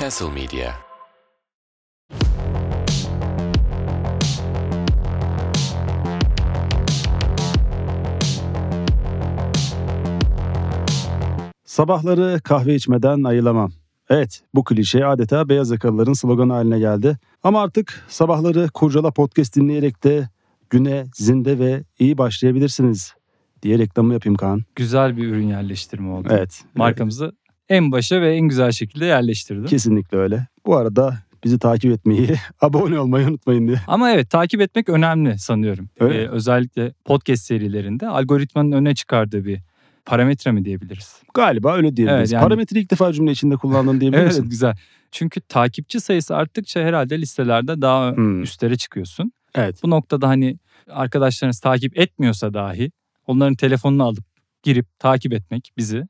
Castle Media Sabahları kahve içmeden ayılamam. Evet, bu klişe adeta beyaz yakalıların sloganı haline geldi. Ama artık sabahları Kurcala Podcast dinleyerek de güne zinde ve iyi başlayabilirsiniz diye reklamı yapayım Kaan. Güzel bir ürün yerleştirme oldu. Evet. Markamızı en başa ve en güzel şekilde yerleştirdim. Kesinlikle öyle. Bu arada bizi takip etmeyi, abone olmayı unutmayın diye. Ama evet takip etmek önemli sanıyorum. Öyle Ee, özellikle podcast serilerinde algoritmanın öne çıkardığı bir parametre mi diyebiliriz? Galiba öyle diyebiliriz. Evet, yani- Parametre ilk defa cümle içinde kullandın diyebilir Evet misin? güzel. Çünkü takipçi sayısı arttıkça herhalde listelerde daha Hmm. üstlere çıkıyorsun. Evet. Bu noktada hani arkadaşlarınız takip etmiyorsa dahi onların telefonunu alıp girip takip etmek bizi.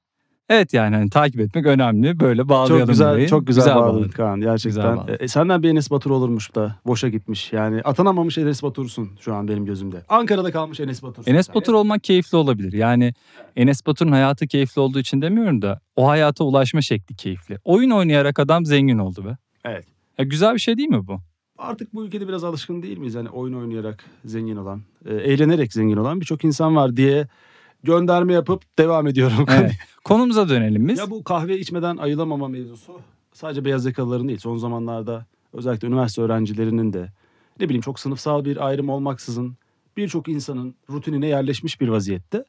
Evet yani hani takip etmek önemli. Böyle bağlayalım Çok güzel, burayı. çok güzel, bağladın bağladık. Kaan Güzel gerçekten. bağladın. E, senden bir Enes Batur olurmuş da boşa gitmiş. Yani atanamamış Enes Batur'sun şu an benim gözümde. Ankara'da kalmış Enes Batur'sun. Enes sen. Batur olmak keyifli olabilir. Yani Enes Batur'un hayatı keyifli olduğu için demiyorum da o hayata ulaşma şekli keyifli. Oyun oynayarak adam zengin oldu be. Evet. Ya güzel bir şey değil mi bu? Artık bu ülkede biraz alışkın değil miyiz? Yani oyun oynayarak zengin olan, e, eğlenerek zengin olan birçok insan var diye gönderme yapıp devam ediyorum. Evet. Konumuza dönelim biz. ya bu kahve içmeden ayılamama mevzusu sadece beyaz yakalıların değil. Son zamanlarda özellikle üniversite öğrencilerinin de ne bileyim çok sınıfsal bir ayrım olmaksızın birçok insanın rutinine yerleşmiş bir vaziyette.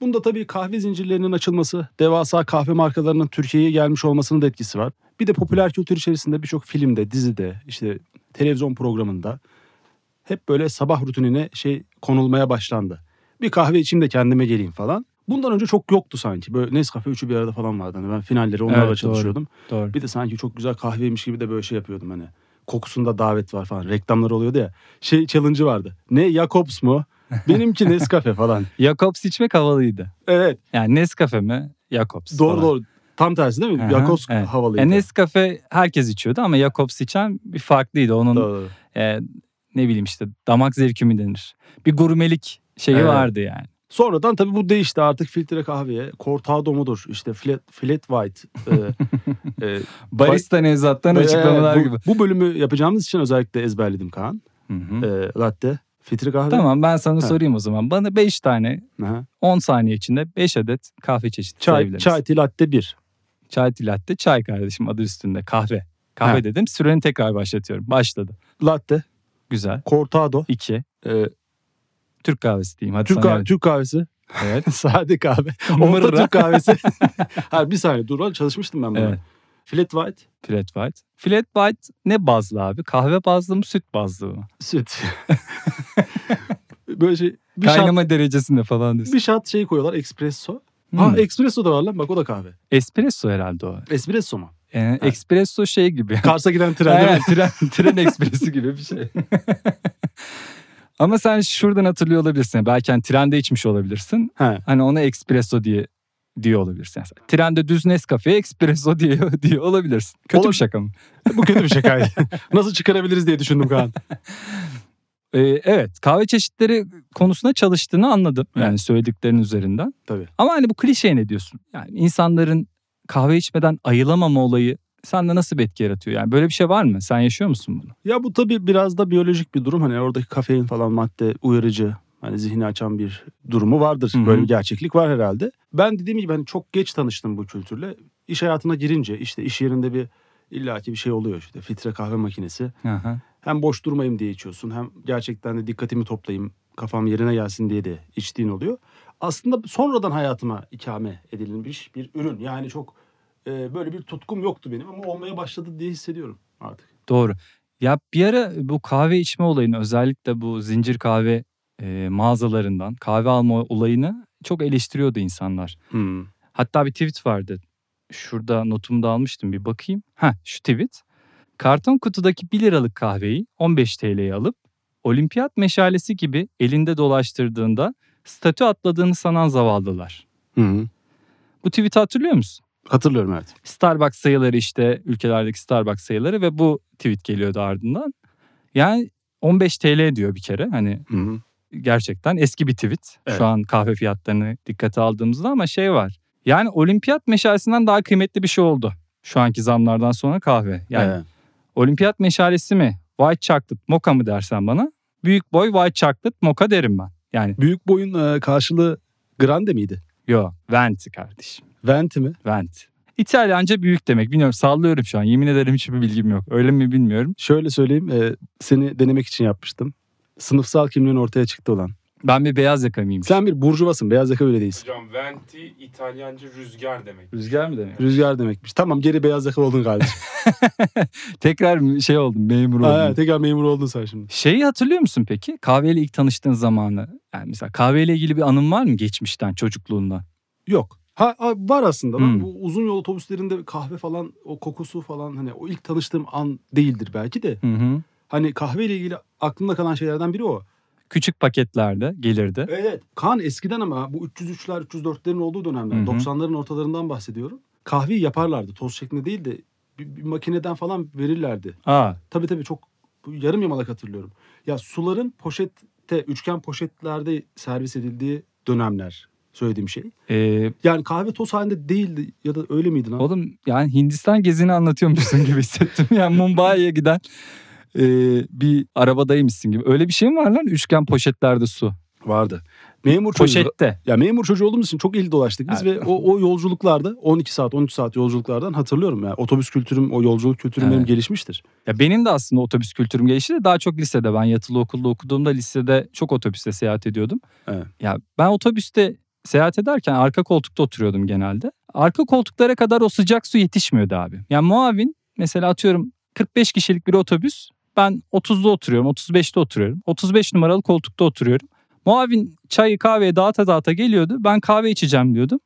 Bunda tabii kahve zincirlerinin açılması, devasa kahve markalarının Türkiye'ye gelmiş olmasının da etkisi var. Bir de popüler kültür içerisinde birçok filmde, dizide, işte televizyon programında hep böyle sabah rutinine şey konulmaya başlandı. Bir kahve içeyim de kendime geleyim falan. Bundan önce çok yoktu sanki. Böyle Nescafe üçü bir arada falan vardı. Hani ben finalleri onlarla Evet, doğru. çalışıyordum. Doğru. Bir de sanki çok güzel kahveymiş gibi de böyle şey yapıyordum hani. Kokusunda davet var falan. Reklamlar oluyordu ya. Şey challenge'ı vardı. Ne Jacobs mu? Benimki Nescafe falan. Jacobs içmek havalıydı. Evet. Yani Nescafe mi? Jacobs Doğru falan. doğru. Tam tersi değil mi? Aha, Jacobs evet. havalıydı. Yani Nescafe herkes içiyordu ama Jacobs içen bir farklıydı. Onun Doğru, doğru. e, ne bileyim işte damak zevki mi denir? Bir gurmelik şeyi Evet. vardı yani. Sonradan tabii bu değişti artık filtre kahveye. Cortado mudur? İşte flat, flat white. e, e, Barista Nevzat'tan e, açıklamalar bu, gibi. Bu bölümü yapacağımız için özellikle ezberledim Kaan. Hı hı. E, latte, filtre kahve. Tamam ben sana Ha. sorayım o zaman. Bana 5 tane Aha. 10 saniye içinde 5 adet kahve çeşidi Çay, sayabilir misin? çay tea latte 1. Çay tea latte, çay kardeşim adı üstünde. Kahve. Kahve Ha. dedim. Süreni tekrar başlatıyorum. Başladı. Latte, Güzel. cortado, 2. e, Türk kahvesi diyeyim. Hadi Türk, sana kahve, Türk kahvesi. Evet. Sade kahve. Orta. Türk kahvesi. ha, bir saniye dur çalışmıştım ben bunu. Evet. Flat white, Flat white. Flat white ne bazlı abi? Kahve bazlı mı süt bazlı mı? süt. Böyle şey bir Kaynama derecesinde falan diyorsun. bir shot şey koyuyorlar espresso. Hmm. Ha espresso da var lan bak o da kahve. Espresso herhalde o. Espresso mu? Yani espresso şey gibi. Kars'a giden tren Aynen, tren, tren ekspresi gibi bir şey. Ama sen şuradan hatırlıyor olabilirsin. Belki hani trende içmiş olabilirsin. He. Hani ona espresso diye diyor olabilirsin. Yani trende düz Nescafe'ye espresso diye, diye olabilirsin. Kötü Olabilir. bir şaka mı? Bu kötü bir şakaydı. Nasıl çıkarabiliriz diye düşündüm Kaan. Ee, evet kahve çeşitleri konusunda çalıştığını anladım. Yani Evet. söylediklerin üzerinden. Tabii. Ama hani bu klişeye ne diyorsun? Yani insanların kahve içmeden ayılamama olayı sende nasıl bir etki yaratıyor? Yani böyle bir şey var mı? Sen yaşıyor musun bunu? Ya bu tabii biraz da biyolojik bir durum. Hani oradaki kafein falan madde uyarıcı. Hani zihni açan bir durumu vardır. Hı hı. Böyle bir gerçeklik var herhalde. Ben dediğim gibi hani çok geç tanıştım bu kültürle. İş hayatına girince işte iş yerinde bir illaki bir şey oluyor işte. Filtre kahve makinesi. Aha. Hem boş durmayayım diye içiyorsun. Hem gerçekten de dikkatimi toplayayım. Kafam yerine gelsin diye de içtiğin oluyor. Aslında sonradan hayatıma ikame edilmiş bir ürün. Yani çok e, böyle bir tutkum yoktu benim ama olmaya başladı diye hissediyorum artık. Doğru. Ya bir ara bu kahve içme olayını özellikle bu zincir kahve e, mağazalarından kahve alma olayını çok eleştiriyordu insanlar. Hmm. Hatta bir tweet vardı. Şurada notumu da almıştım bir bakayım. Ha şu tweet. Karton kutudaki 1 liralık kahveyi 15 TL'ye alıp olimpiyat meşalesi gibi elinde dolaştırdığında statü atladığını sanan zavallılar. Hı. Bu tweet'i hatırlıyor musun? Hatırlıyorum evet. Starbucks sayıları işte ülkelerdeki Starbucks sayıları ve bu tweet geliyordu ardından. Yani 15 TL diyor bir kere hani Hı hı. gerçekten eski bir tweet. Evet. Şu an kahve fiyatlarını dikkate aldığımızda ama şey var. Yani olimpiyat meşalesinden daha kıymetli bir şey oldu Şu anki zamlardan sonra kahve. Yani Ee, olimpiyat meşalesi mi? White chocolate mocha mı dersen bana? Büyük boy white chocolate mocha derim ben. Yani büyük boyun e, karşılığı grande miydi? yo venti kardeşim. Venti mi? Venti. İtalyanca büyük demek. Bilmiyorum sallıyorum şu an. Yemin ederim hiçbir bilgim yok. Öyle mi bilmiyorum. Şöyle söyleyeyim e, seni denemek için yapmıştım. Sınıfsal kimliğin ortaya çıktı olan. Ben bir beyaz yaka mıyım? Sen bir burjuvasın beyaz yaka öyle değilsin. Hocam venti İtalyanca rüzgar demek. Rüzgar mı demek? Rüzgar demekmiş. Tamam geri beyaz yaka oldun kardeşim. Tekrar şey oldum memur oldum. ha, tekrar memur oldun sen şimdi. Şeyi hatırlıyor musun peki? Kahveyle ilk tanıştığın zamanı. Yani mesela kahveyle ilgili bir anın var mı geçmişten, çocukluğundan? Yok. Ha, ha, var aslında. Hmm. Bu uzun yol otobüslerinde kahve falan o kokusu falan hani o ilk tanıştığım an değildir belki de. Hı hı. Hani kahveyle ilgili aklımda kalan şeylerden biri o. Küçük paketlerde gelirdi. Evet. Kaan eskiden ama bu 303'ler 304'lerin olduğu dönemler Hı hı. 90'ların ortalarından bahsediyorum. Kahveyi yaparlardı. Toz şeklinde değil de bir, bir makineden falan verirlerdi. Aa, Tabii tabii çok yarım yamalak hatırlıyorum. Ya suların poşette, üçgen poşetlerde servis edildiği dönemler söylediğim şey. e, Yani kahve toz halinde değildi ya da öyle miydi lan? oğlum yani Hindistan gezini anlatıyormuşsun gibi hissettim. Yani Mumbai'ye giden e, bir arabadaymışsın gibi. Öyle bir şey mi var lan? Üçgen poşetlerde su. Vardı. Memur çocuğu. Poşette. Ya memur çocuğu olduğumuz için çok il dolaştık biz Evet. ve o, o yolculuklarda 12 saat 13 saat yolculuklardan hatırlıyorum yani otobüs kültürüm o yolculuk kültürüm benim Evet. gelişmiştir. Ya benim de aslında otobüs kültürüm gelişti de daha çok lisede. Ben yatılı okulda okuduğumda lisede çok otobüste seyahat ediyordum. Evet. Ya ben otobüste seyahat ederken arka koltukta oturuyordum genelde. Arka koltuklara kadar o sıcak su yetişmiyordu abi. Yani muavin mesela atıyorum 45 kişilik bir otobüs. Ben 30'da oturuyorum, 35'te oturuyorum. 35 numaralı koltukta oturuyorum. Muavin çayı kahveye dağıta dağıta geliyordu. Ben kahve içeceğim diyordum.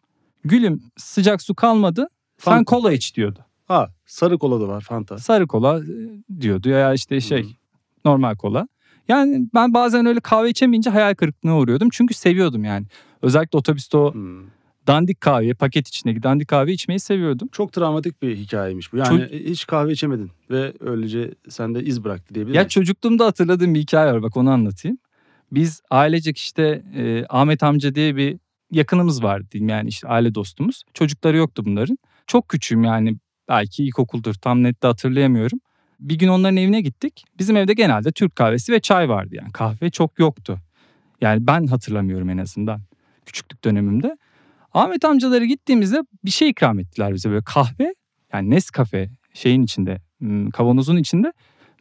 Gülüm sıcak su kalmadı. Sen Fanta. kola iç diyordu. Ha sarı kola da var Fanta. Sarı kola e, diyordu ya işte şey Hı. normal kola. Yani ben bazen öyle kahve içemeyince hayal kırıklığına uğruyordum. Çünkü seviyordum yani. Özellikle otobüste o Hmm. dandik kahve, paket içindeki dandik kahve içmeyi seviyordum. Çok travmatik bir hikayeymiş bu. Yani Çocuk- hiç kahve içemedin ve öylece sende iz bıraktı diyebilir Ya çocukluğumda hatırladığım bir hikaye var bak onu anlatayım. Biz ailecek işte e, Ahmet amca diye bir yakınımız vardı diyeyim yani işte aile dostumuz. Çocukları yoktu bunların. Çok küçüğüm yani belki ilkokuldur tam net de hatırlayamıyorum. Bir gün onların evine gittik. Bizim evde genelde Türk kahvesi ve çay vardı yani kahve çok yoktu. Yani ben hatırlamıyorum en azından küçüklük dönemimde. Ahmet amcaları gittiğimizde bir şey ikram ettiler bize böyle kahve yani Nescafe şeyin içinde hmm, kavanozun içinde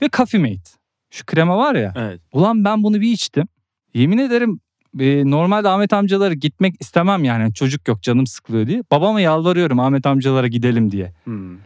ve Coffee Mate. Şu krema var ya. Evet. Ulan ben bunu bir içtim. Yemin ederim e, normalde Ahmet amcalara gitmek istemem yani çocuk yok canım sıkılıyor diye. Babama yalvarıyorum Ahmet amcalara gidelim diye. Hmm.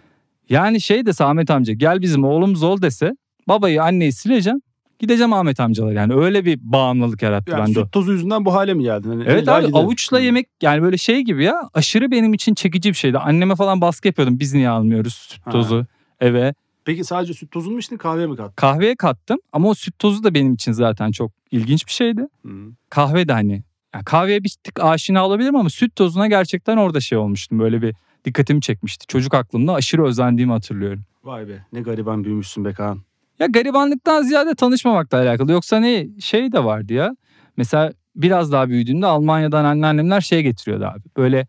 Yani şey dese Ahmet amca gel bizim oğlumuz ol dese babayı anneyi sileceğim. Gideceğim Ahmet amcalara yani öyle bir bağımlılık yarattı Yani bende. süt tozu yüzünden bu hale mi geldin? Hani Evet abi gidelim. avuçla yemek yani böyle şey gibi ya aşırı benim için çekici bir şeydi. Anneme falan baskı yapıyordum biz niye almıyoruz süt Ha. tozu eve. Peki sadece süt tozunu mu içtin kahve mi kattın? Kahveye kattım ama o süt tozu da benim için zaten çok ilginç bir şeydi. Hmm. kahve de hani yani kahveye bir tık aşina olabilirim ama süt tozuna gerçekten orada şey olmuştum. Böyle bir dikkatimi çekmişti. Çocuk aklımda aşırı özendiğimi hatırlıyorum. Vay be ne gariban büyümüşsün be Kaan. Ya garibanlıktan ziyade tanışmamakla alakalı. Yoksa ne şey de vardı ya. Mesela biraz daha büyüdüğümde Almanya'dan anneannemler şey getiriyordu abi. Böyle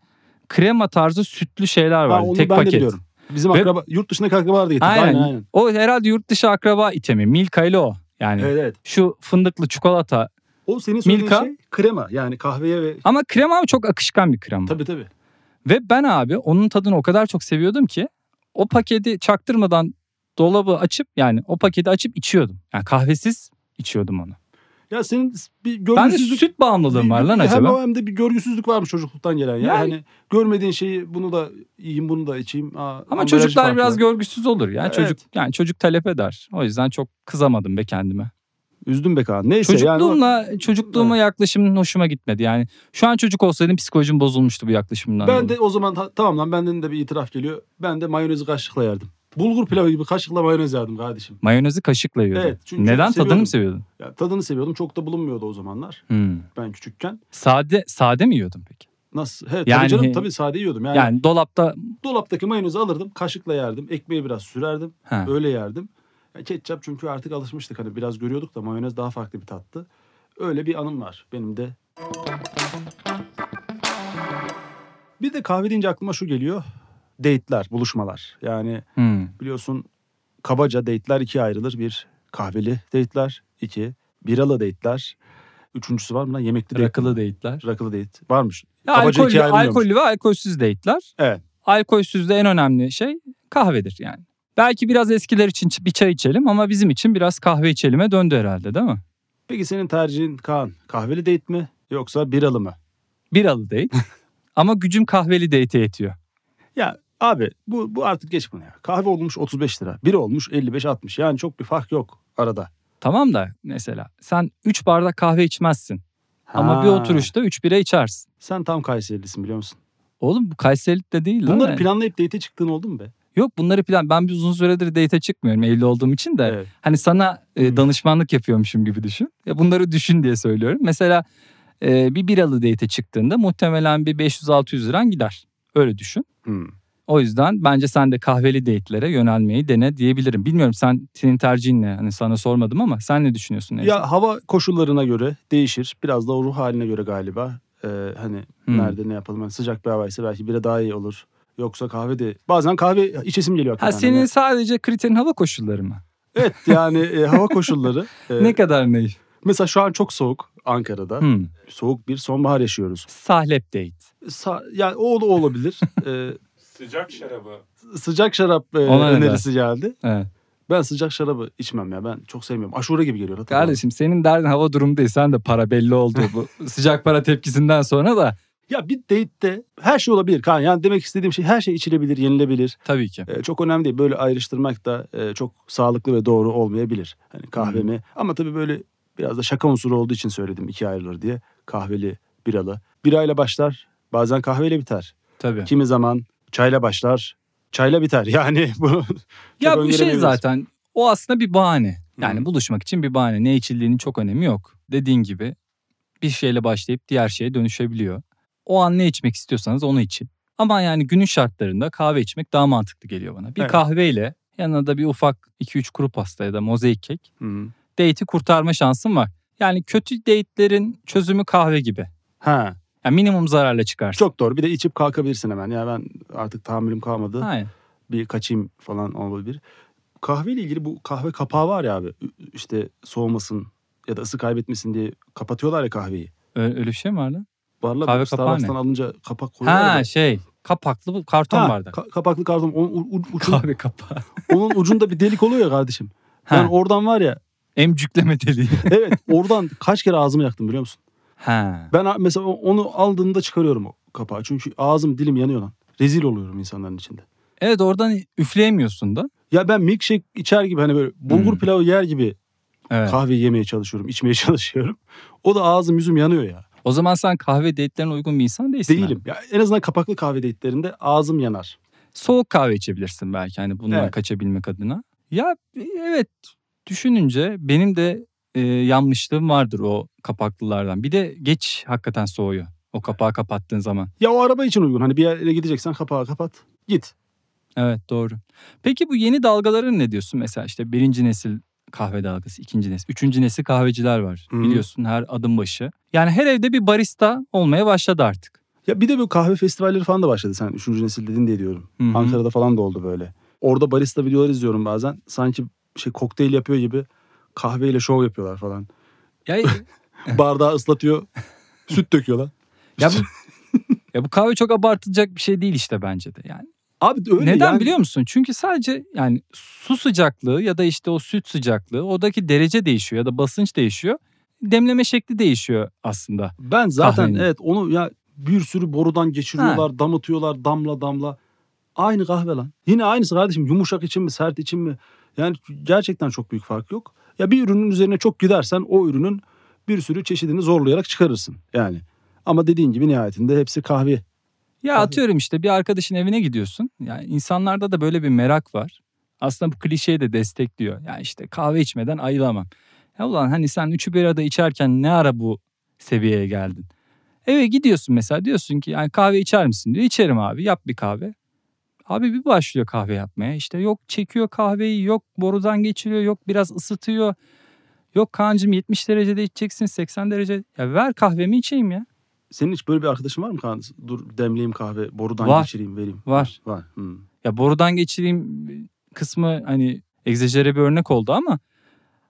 krema tarzı sütlü şeyler Ha, vardı. onu Tek ben de paket. biliyorum. Bizim Ve- akraba, yurt dışındaki akrabalar da getirdi. Aynen. Aynen aynen. O herhalde yurt dışı akraba itemi. Milka ile o. Yani Evet evet. şu fındıklı çikolata. O senin söylediğin Milka. şey krema. Yani kahveye ve... Ama krema çok akışkan bir krema. Tabii tabii. Ve ben abi onun tadını o kadar çok seviyordum ki o paketi çaktırmadan dolabı açıp yani o paketi açıp içiyordum. Yani kahvesiz içiyordum onu. Ya senin bir Ben de görgüsüzlük... süt bağımlılığım var lan Hem acaba. o hem de bir görgüsüzlük varmış çocukluktan gelen. Ya. Yani- Hani görmediğin şeyi bunu da yiyeyim bunu da içeyim. Aa, Ama çocuklar farklı. biraz görgüsüz olur ya. Evet. Çocuk yani çocuk talep eder. O yüzden çok kızamadım be kendime. Üzdüm be Kaan. Neyse yani... Çocukluğumla çocukluğuma yaklaşımın hoşuma gitmedi. Yani şu an çocuk olsaydım psikolojim bozulmuştu bu yaklaşımdan. Ben dolayı. de o zaman tamam lan benden de bir itiraf geliyor. Ben de mayonezi kaşıkla yerdim. Bulgur pilavı gibi kaşıkla mayonez yerdim kardeşim. mayonezi kaşıkla yiyordum. Evet, çünkü Neden çok tadını seviyordum. mı seviyordun? Ya, tadını seviyordum. Çok da bulunmuyordu o zamanlar. Hmm. Ben küçükken. Sade sade mi yiyordun peki? Nasıl? Evet, Yani- tabii canım tabii sade yiyordum. Yani, Yani, dolapta dolaptaki mayonezi alırdım. Kaşıkla yerdim. Ekmeği biraz sürerdim. ha. Öyle yerdim. Ya, ketçap çünkü artık alışmıştık. Hani biraz görüyorduk da mayonez daha farklı bir tattı. Öyle bir anım var benim de. Bir de kahve deyince aklıma şu geliyor. Date'ler, buluşmalar. Yani Hmm. biliyorsun kabaca date'ler ikiye ayrılır. Bir kahveli date'ler, iki biralı date'ler. Üçüncüsü var mı lan? Yemekli date. Rakılı date'ler. Rakılı date. Varmış. Ya Kabaca alkollü, alkollü ve alkolsüz date'ler. Evet. Alkolsüzde en önemli şey kahvedir yani. Belki biraz eskiler için bir çay içelim ama bizim için biraz kahve içelime döndü herhalde değil mi? Peki senin tercihin Kaan kahveli date mi yoksa biralı mı? Biralı date. ama gücüm kahveli date'e yetiyor. Ya abi bu, bu artık geç bunu ya. Kahve olmuş 35 lira. Bira olmuş 55-60. Yani çok bir fark yok arada. Tamam da mesela sen 3 bardak kahve içmezsin. Ama bir Ha, oturuşta 3 bira içersin. Sen tam Kayserilisin biliyor musun? Oğlum bu Kayserilik de değil. Bunları Yani. planlayıp date'e çıktığın oldu mu be? Yok bunları plan. Ben bir uzun süredir date'e çıkmıyorum evli olduğum için de. Evet. Hani sana e, danışmanlık yapıyormuşum gibi düşün. Ya bunları düşün diye söylüyorum. Mesela e, bir biralı date'e çıktığında muhtemelen bir 500-600 liran gider. Öyle düşün. Hmm. O yüzden bence sen de kahveli date'lere yönelmeyi dene diyebilirim. Bilmiyorum sen senin tercihin ne? Hani sana sormadım ama sen ne düşünüyorsun? Neyse? Ya hava koşullarına göre değişir. Biraz da o ruh haline göre galiba. Ee, hani Hmm. nerede ne yapalım. Yani sıcak bir havaysa belki bira daha iyi olur. Yoksa kahve de bazen kahve içesim geliyor ha senin Yani- sadece kriterin hava koşulları mı? Evet yani e, hava koşulları. e, ne kadar ne? Mesela şu an çok soğuk Ankara'da. Hmm. Soğuk bir sonbahar yaşıyoruz. Sahlep date. Sa- yani o da olabilir. Ee, Sıcak şarabı. sıcak şarap e, Ona ne önerisi geldi. Evet. Ben sıcak şarabı içmem ya. Ben çok sevmiyorum. Aşure gibi geliyor. hatırlamam. Kardeşim senin derdin hava durumu değil. Sen de para belli oldu bu sıcak para tepkisinden sonra da. Ya bir date'te her şey olabilir Kaan. Yani demek istediğim şey her şey içilebilir, yenilebilir. Tabii ki. Ee, çok önemli değil. Böyle ayrıştırmak da e, çok sağlıklı ve doğru olmayabilir. Hani kahve mi? Ama tabii böyle biraz da şaka unsuru olduğu için söyledim iki ayrılır diye. Kahveli, biralı. Birayla başlar, bazen kahveyle biter. Tabii. Kimi zaman çayla başlar, çayla biter. Yani bu Ya bu şey zaten o aslında bir bahane. Yani Hı. buluşmak için bir bahane. Ne içildiğinin çok önemi yok. Dediğin gibi bir şeyle başlayıp diğer şeye dönüşebiliyor. O an ne içmek istiyorsanız onu için. Ama yani günün şartlarında kahve içmek daha mantıklı geliyor bana. Bir Evet. kahveyle yanına da bir ufak 2-3 kuru pasta ya da mozaik kek Hı. date'i kurtarma şansın var. Yani kötü date'lerin çözümü kahve gibi. Ha, Yani minimum zararla çıkarsın. çok doğru. Bir de içip kalkabilirsin hemen. Ya ben artık tahammülüm kalmadı. Aynen. bir kaçayım falan olabilir. Kahveyle ilgili bu kahve kapağı var ya abi. işte soğumasın ya da ısı kaybetmesin diye kapatıyorlar ya kahveyi. Öyle, öyle bir şey mi var lan? Varla Kahve kapağı ne? alınca kapak koyuyorlar Ha ya. şey kapaklı karton Ha, bardak. ka- kapaklı karton. Onun, u- ucun- Kahve kapağı. onun ucunda bir delik oluyor ya kardeşim. Ha. Yani oradan var ya. Emcükleme deliği. Evet oradan kaç kere ağzımı yaktım biliyor musun? Ha. Ben mesela onu aldığımda çıkarıyorum o kapağı. Çünkü ağzım dilim yanıyor lan. Rezil oluyorum insanların içinde. Evet oradan üfleyemiyorsun da. Ya ben milkshake içer gibi hani böyle bulgur Hmm. pilavı yer gibi Evet. kahve yemeye çalışıyorum, içmeye çalışıyorum. O da ağzım yüzüm yanıyor ya. o zaman sen kahve date'lerine uygun bir insan değilsin. Değilim. Ya en azından kapaklı kahve date'lerinde ağzım yanar. Soğuk kahve içebilirsin belki hani bundan Evet. kaçabilmek adına. Ya evet düşününce benim de e, yanlışlığım vardır o kapaklılardan. Bir de geç hakikaten soğuyor. O kapağı kapattığın zaman. Ya o araba için uygun. Hani bir yere gideceksen kapağı kapat. Git. Evet doğru. Peki bu yeni dalgaların ne diyorsun? Mesela işte birinci nesil kahve dalgası, ikinci nesil, üçüncü nesil kahveciler var. Hı. Biliyorsun her adım başı. Yani her evde bir barista olmaya başladı artık. Ya bir de bu kahve festivalleri falan da başladı. Sen üçüncü nesil dedin diye diyorum. Hı hı. Ankara'da falan da oldu böyle. Orada barista videolar izliyorum bazen. Sanki şey kokteyl yapıyor gibi kahveyle şov yapıyorlar falan. Ya, Bardağı ıslatıyor. süt döküyorlar. ya, bu, ya bu kahve çok abartılacak bir şey değil işte bence de. Yani Abi öyle Neden yani. biliyor musun? Çünkü sadece yani su sıcaklığı ya da işte o süt sıcaklığı odaki derece değişiyor ya da basınç değişiyor. Demleme şekli değişiyor aslında. Ben zaten Kahvenin. evet onu ya bir sürü borudan geçiriyorlar, damıtıyorlar damla damla. Aynı kahve lan. Yine aynısı kardeşim yumuşak için mi sert için mi? Yani gerçekten çok büyük fark yok. Ya bir ürünün üzerine çok gidersen o ürünün bir sürü çeşidini zorlayarak çıkarırsın yani. Ama dediğin gibi nihayetinde hepsi kahve. Ya atıyorum işte bir arkadaşın evine gidiyorsun. Yani insanlarda da böyle bir merak var. Aslında bu klişeyi de destekliyor. Yani işte kahve içmeden ayılamam. Ya ulan hani sen üçü bir arada içerken ne ara bu seviyeye geldin? Eve gidiyorsun mesela diyorsun ki yani kahve içer misin diyor. İçerim abi yap bir kahve. Abi bir başlıyor kahve yapmaya. İşte yok çekiyor kahveyi yok borudan geçiriyor yok biraz ısıtıyor. Yok kancım 70 derecede içeceksin 80 derece. Ya ver kahvemi içeyim ya. Senin hiç böyle bir arkadaşın var mı Kaan? Dur demleyeyim kahve, borudan Var. geçireyim, vereyim. Var. Var. Hmm. Ya borudan geçireyim kısmı hani egzajere bir örnek oldu ama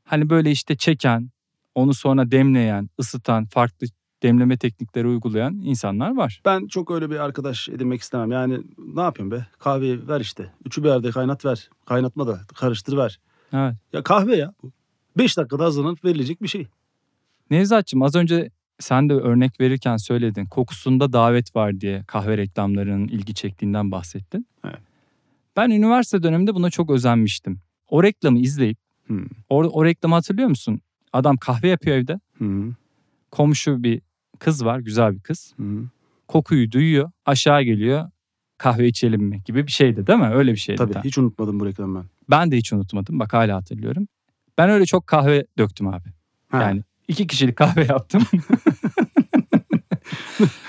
hani böyle işte çeken, onu sonra demleyen, ısıtan, farklı demleme teknikleri uygulayan insanlar var. Ben çok öyle bir arkadaş edinmek istemem. Yani ne yapıyorsun be? Kahveyi ver işte. Üçü bir yerde kaynat ver. Kaynatma da karıştır ver. Evet. Ya kahve ya bu. Beş dakikada hazırlanıp verilecek bir şey. Nevzat'cığım az önce sen de örnek verirken söyledin. Kokusunda davet var diye kahve reklamlarının ilgi çektiğinden bahsettin. Evet. Ben üniversite döneminde buna çok özenmiştim. O reklamı izleyip, Hmm. o, o reklamı hatırlıyor musun? Adam kahve yapıyor evde. Hı Komşu bir kız var, güzel bir kız. hı. Kokuyu duyuyor, aşağı geliyor. Kahve içelim mi gibi bir şeydi değil mi? Öyle bir şeydi. Tabii tam. hiç unutmadım bu reklamı ben. Ben de hiç unutmadım. Bak hala hatırlıyorum. Ben öyle çok kahve döktüm abi. Ha. Yani iki kişilik kahve yaptım.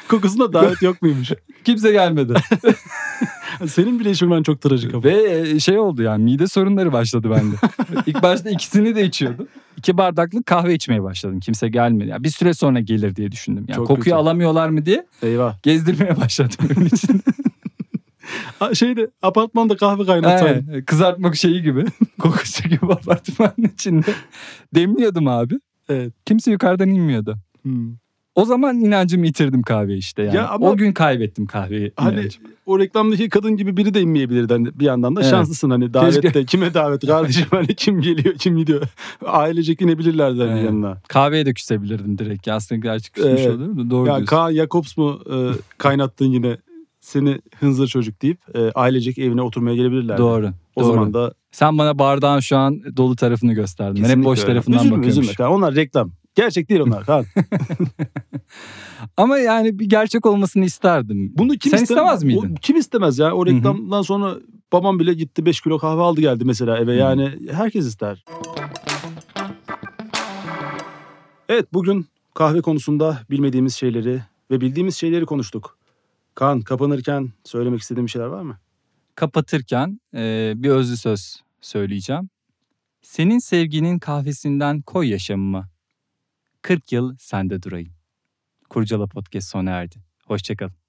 Kokusunda davet yok muymuş? Kimse gelmedi. Senin bile ben çok trajik ama. Ve e, şey oldu yani mide sorunları başladı bende. İlk başta ikisini de içiyordum. İki bardaklık kahve içmeye başladım. Kimse gelmedi. Yani bir süre sonra gelir diye düşündüm. Yani Çok kokuyu kötü. alamıyorlar mı diye Eyvah. gezdirmeye başladım evin içinde. Şeyde apartmanda kahve kaynatsaydın. Evet, kızartmak şeyi gibi. Kokusu gibi apartmanın içinde. Demliyordum abi. Evet. Kimse yukarıdan inmiyordu. Hmm. O zaman inancımı yitirdim kahve işte yani. Ya ama- o gün kaybettim kahveyi. Hani inancımı. o reklamdaki kadın gibi biri de inmeyebilirdi hani bir yandan da Evet. şanslısın hani davette Keşke. kime davet kardeşim hani kim geliyor kim gidiyor ailecek inebilirlerdi hani Evet. yanına. Kahveye de küsebilirdim direkt. Ya Aslında gerçi küsmüş Evet. olur mu? Doğru Ya diyorsun. Kaan Jakobs mu e, kaynattın yine seni hınzır çocuk deyip e, ailecek evine oturmaya gelebilirlerdi. Doğru. O doğru. zaman da Sen bana bardağın şu an dolu tarafını gösterdin. Ben hep kesinlikle boş öyle. tarafından üzülme, bakıyormuş. Üzülme Kaan. Onlar reklam. Gerçek değil onlar Kaan. Ama yani bir gerçek olmasını isterdim. Bunu kim Sen iste- istemez miydin? O- kim istemez ya? O reklamdan sonra babam bile gitti 5 kilo kahve aldı geldi mesela eve. Yani herkes ister. Evet bugün kahve konusunda bilmediğimiz şeyleri ve bildiğimiz şeyleri konuştuk. Kaan kapanırken söylemek istediğin bir şeyler var mı? Kapatırken e, bir özlü söz söyleyeceğim. Senin sevginin kahvesinden koy yaşamıma. 40 yıl sende durayım. Kurcala Podcast sona erdi. Hoşçakalın.